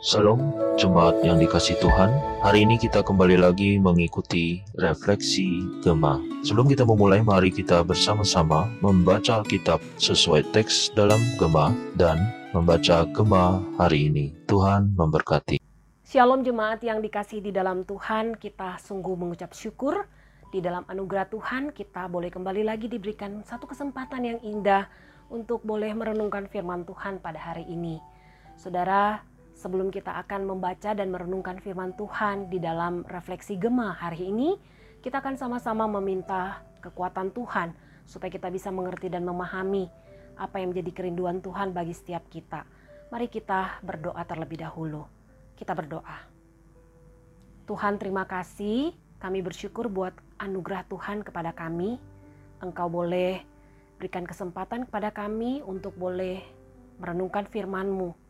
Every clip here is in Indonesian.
Salam jemaat yang dikasih Tuhan. Hari ini kita kembali lagi mengikuti refleksi Gema. Sebelum kita memulai, mari kita bersama-sama membaca Alkitab sesuai teks dalam Gema dan membaca Gema hari ini. Tuhan memberkati. Shalom jemaat yang dikasih di dalam Tuhan, kita sungguh mengucap syukur di dalam anugerah Tuhan kita boleh kembali lagi diberikan satu kesempatan yang indah untuk boleh merenungkan firman Tuhan pada hari ini. Saudara, Sebelum kita akan membaca dan merenungkan firman Tuhan di dalam refleksi Gema hari ini, kita akan sama-sama meminta kekuatan Tuhan supaya kita bisa mengerti dan memahami apa yang menjadi kerinduan Tuhan bagi setiap kita. Mari kita berdoa terlebih dahulu. Kita berdoa. Tuhan terima kasih, kami bersyukur buat anugerah Tuhan kepada kami. Engkau boleh berikan kesempatan kepada kami untuk boleh merenungkan firman-Mu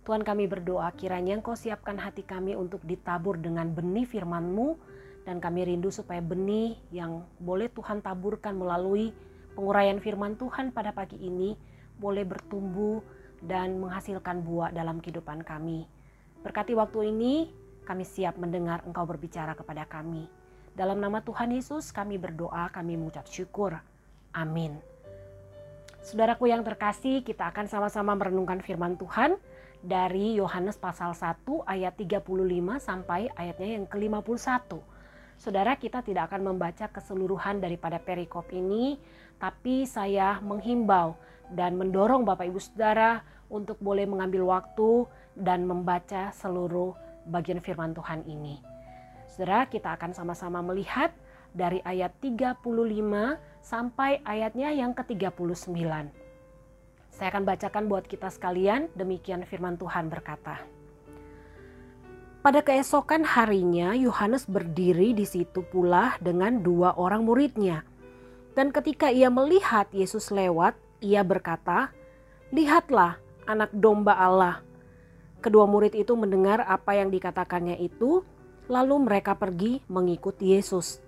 Tuhan kami berdoa kiranya Engkau siapkan hati kami untuk ditabur dengan benih firman-Mu dan kami rindu supaya benih yang boleh Tuhan taburkan melalui penguraian firman Tuhan pada pagi ini boleh bertumbuh dan menghasilkan buah dalam kehidupan kami. Berkati waktu ini, kami siap mendengar Engkau berbicara kepada kami. Dalam nama Tuhan Yesus kami berdoa, kami mengucap syukur. Amin. Saudaraku yang terkasih, kita akan sama-sama merenungkan firman Tuhan dari Yohanes pasal 1 ayat 35 sampai ayatnya yang ke-51. Saudara kita tidak akan membaca keseluruhan daripada perikop ini, tapi saya menghimbau dan mendorong Bapak Ibu Saudara untuk boleh mengambil waktu dan membaca seluruh bagian firman Tuhan ini. Saudara kita akan sama-sama melihat dari ayat 35 sampai ayatnya yang ke-39. Saya akan bacakan buat kita sekalian, demikian firman Tuhan berkata. Pada keesokan harinya, Yohanes berdiri di situ pula dengan dua orang muridnya. Dan ketika ia melihat Yesus lewat, ia berkata, Lihatlah anak domba Allah. Kedua murid itu mendengar apa yang dikatakannya itu, lalu mereka pergi mengikut Yesus.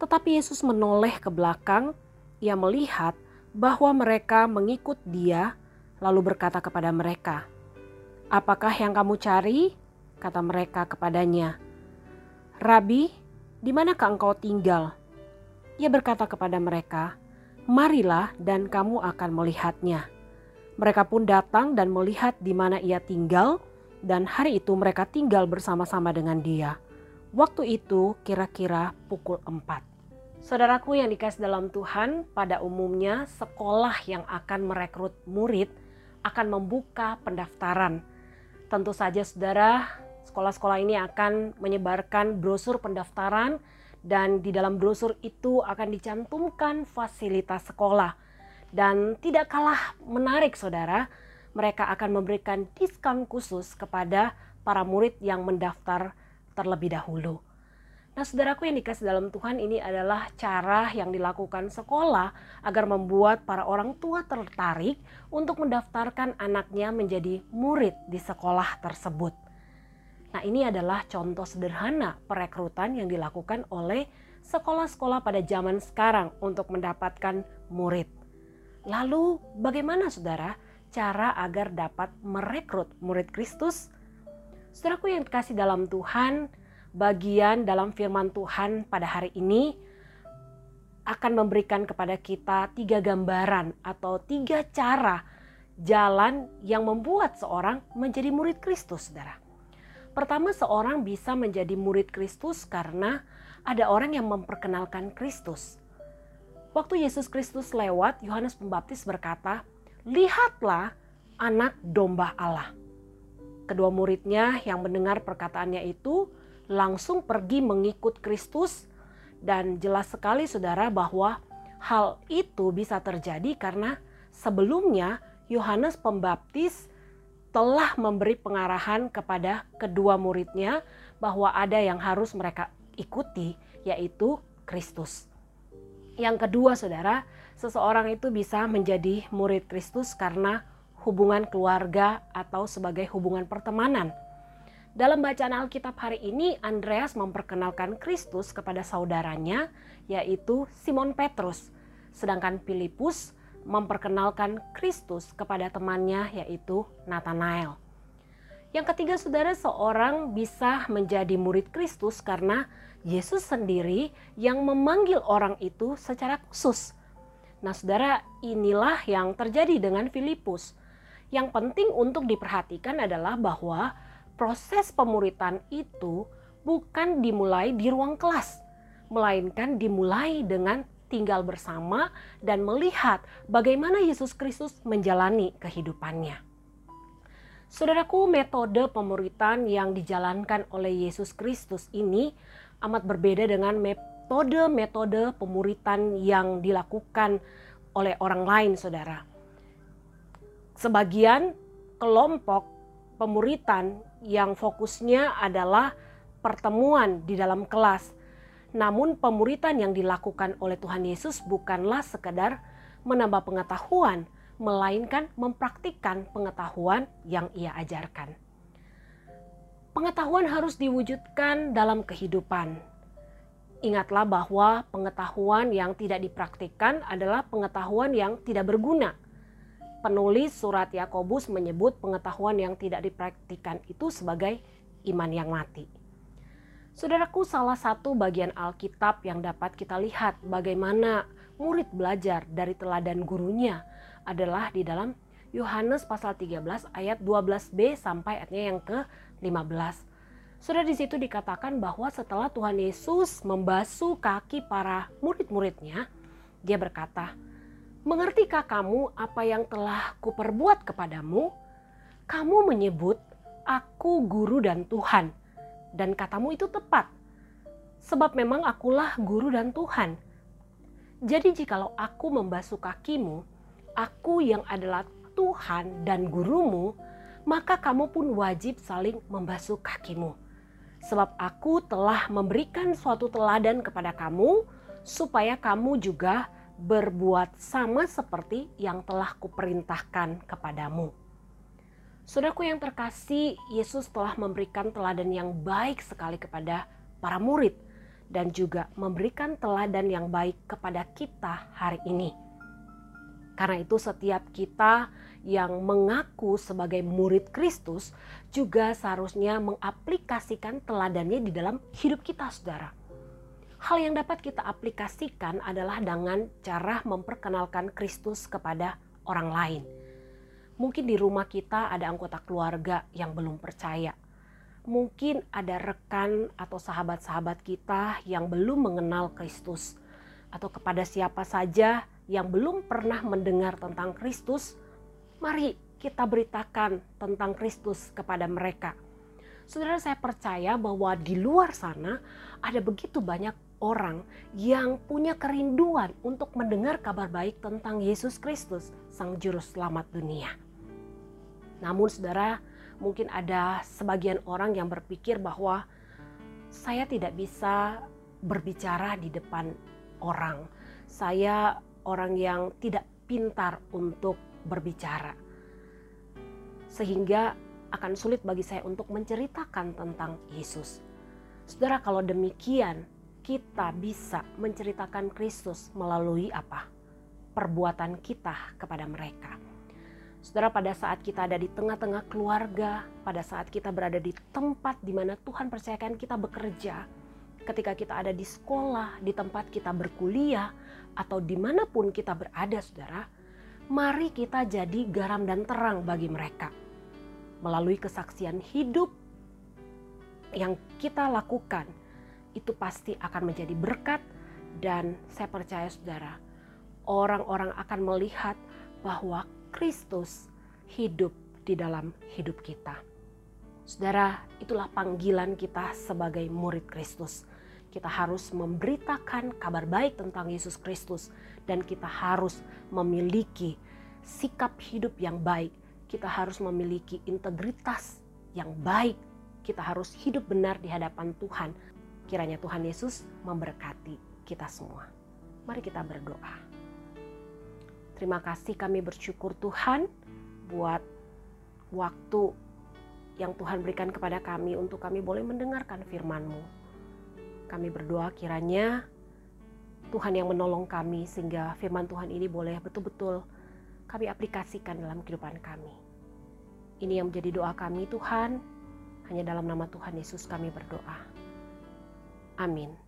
Tetapi Yesus menoleh ke belakang, ia melihat bahwa mereka mengikut dia, lalu berkata kepada mereka, "Apakah yang kamu cari?" kata mereka kepadanya. "Rabi, di manakah engkau tinggal?" Ia berkata kepada mereka, "Marilah dan kamu akan melihatnya." Mereka pun datang dan melihat di mana ia tinggal, dan hari itu mereka tinggal bersama-sama dengan dia. Waktu itu kira-kira pukul empat. Saudaraku yang dikasih dalam Tuhan, pada umumnya sekolah yang akan merekrut murid akan membuka pendaftaran. Tentu saja saudara, sekolah-sekolah ini akan menyebarkan brosur pendaftaran dan di dalam brosur itu akan dicantumkan fasilitas sekolah. Dan tidak kalah menarik saudara, mereka akan memberikan diskon khusus kepada para murid yang mendaftar terlebih dahulu. Nah, saudaraku yang dikasih dalam Tuhan ini adalah cara yang dilakukan sekolah agar membuat para orang tua tertarik untuk mendaftarkan anaknya menjadi murid di sekolah tersebut. Nah, ini adalah contoh sederhana perekrutan yang dilakukan oleh sekolah-sekolah pada zaman sekarang untuk mendapatkan murid. Lalu, bagaimana saudara cara agar dapat merekrut murid Kristus? Saudaraku yang dikasih dalam Tuhan, bagian dalam firman Tuhan pada hari ini akan memberikan kepada kita tiga gambaran atau tiga cara jalan yang membuat seorang menjadi murid Kristus, saudara. Pertama, seorang bisa menjadi murid Kristus karena ada orang yang memperkenalkan Kristus. Waktu Yesus Kristus lewat, Yohanes Pembaptis berkata, "Lihatlah anak domba Allah." Kedua muridnya yang mendengar perkataannya itu langsung pergi mengikut Kristus dan jelas sekali saudara bahwa hal itu bisa terjadi karena sebelumnya Yohanes Pembaptis telah memberi pengarahan kepada kedua muridnya bahwa ada yang harus mereka ikuti yaitu Kristus. Yang kedua saudara, seseorang itu bisa menjadi murid Kristus karena hubungan keluarga atau sebagai hubungan pertemanan. Dalam bacaan Alkitab hari ini, Andreas memperkenalkan Kristus kepada saudaranya, yaitu Simon Petrus. Sedangkan Filipus memperkenalkan Kristus kepada temannya, yaitu Nathanael. Yang ketiga, saudara, seorang bisa menjadi murid Kristus karena Yesus sendiri yang memanggil orang itu secara khusus. Nah, saudara, inilah yang terjadi dengan Filipus. Yang penting untuk diperhatikan adalah bahwa proses pemuritan itu bukan dimulai di ruang kelas, melainkan dimulai dengan tinggal bersama dan melihat bagaimana Yesus Kristus menjalani kehidupannya. Saudaraku, metode pemuritan yang dijalankan oleh Yesus Kristus ini amat berbeda dengan metode-metode pemuritan yang dilakukan oleh orang lain, saudara. Sebagian kelompok pemuritan yang fokusnya adalah pertemuan di dalam kelas namun pemuritan yang dilakukan oleh Tuhan Yesus bukanlah sekedar menambah pengetahuan, melainkan mempraktikkan pengetahuan yang ia ajarkan. Pengetahuan harus diwujudkan dalam kehidupan. Ingatlah bahwa pengetahuan yang tidak dipraktikkan adalah pengetahuan yang tidak berguna. Penulis surat Yakobus menyebut pengetahuan yang tidak dipraktikkan itu sebagai iman yang mati. Saudaraku, salah satu bagian Alkitab yang dapat kita lihat bagaimana murid belajar dari teladan gurunya adalah di dalam Yohanes pasal 13 ayat 12b sampai ayatnya yang ke-15. Sudah di situ dikatakan bahwa setelah Tuhan Yesus membasuh kaki para murid-muridnya, dia berkata, Mengertikah kamu apa yang telah kuperbuat kepadamu? Kamu menyebut aku guru dan Tuhan dan katamu itu tepat. Sebab memang akulah guru dan Tuhan. Jadi jikalau aku membasuh kakimu, aku yang adalah Tuhan dan gurumu, maka kamu pun wajib saling membasuh kakimu. Sebab aku telah memberikan suatu teladan kepada kamu, supaya kamu juga berbuat sama seperti yang telah kuperintahkan kepadamu. Saudaraku yang terkasih, Yesus telah memberikan teladan yang baik sekali kepada para murid dan juga memberikan teladan yang baik kepada kita hari ini. Karena itu setiap kita yang mengaku sebagai murid Kristus juga seharusnya mengaplikasikan teladannya di dalam hidup kita saudara. Hal yang dapat kita aplikasikan adalah dengan cara memperkenalkan Kristus kepada orang lain Mungkin di rumah kita ada anggota keluarga yang belum percaya. Mungkin ada rekan atau sahabat-sahabat kita yang belum mengenal Kristus, atau kepada siapa saja yang belum pernah mendengar tentang Kristus. Mari kita beritakan tentang Kristus kepada mereka. Saudara, saya percaya bahwa di luar sana ada begitu banyak orang yang punya kerinduan untuk mendengar kabar baik tentang Yesus Kristus, Sang Juru Selamat dunia. Namun saudara, mungkin ada sebagian orang yang berpikir bahwa saya tidak bisa berbicara di depan orang. Saya orang yang tidak pintar untuk berbicara. Sehingga akan sulit bagi saya untuk menceritakan tentang Yesus. Saudara, kalau demikian, kita bisa menceritakan Kristus melalui apa? Perbuatan kita kepada mereka Saudara, pada saat kita ada di tengah-tengah keluarga, pada saat kita berada di tempat di mana Tuhan percayakan kita bekerja, ketika kita ada di sekolah, di tempat kita berkuliah, atau di mana pun kita berada, saudara, mari kita jadi garam dan terang bagi mereka. Melalui kesaksian hidup yang kita lakukan, itu pasti akan menjadi berkat dan saya percaya saudara, orang-orang akan melihat bahwa Kristus hidup di dalam hidup kita. Saudara, itulah panggilan kita sebagai murid Kristus. Kita harus memberitakan kabar baik tentang Yesus Kristus, dan kita harus memiliki sikap hidup yang baik. Kita harus memiliki integritas yang baik. Kita harus hidup benar di hadapan Tuhan. Kiranya Tuhan Yesus memberkati kita semua. Mari kita berdoa. Terima kasih kami bersyukur Tuhan buat waktu yang Tuhan berikan kepada kami untuk kami boleh mendengarkan firman-Mu. Kami berdoa kiranya Tuhan yang menolong kami sehingga firman Tuhan ini boleh betul-betul kami aplikasikan dalam kehidupan kami. Ini yang menjadi doa kami Tuhan. Hanya dalam nama Tuhan Yesus kami berdoa. Amin.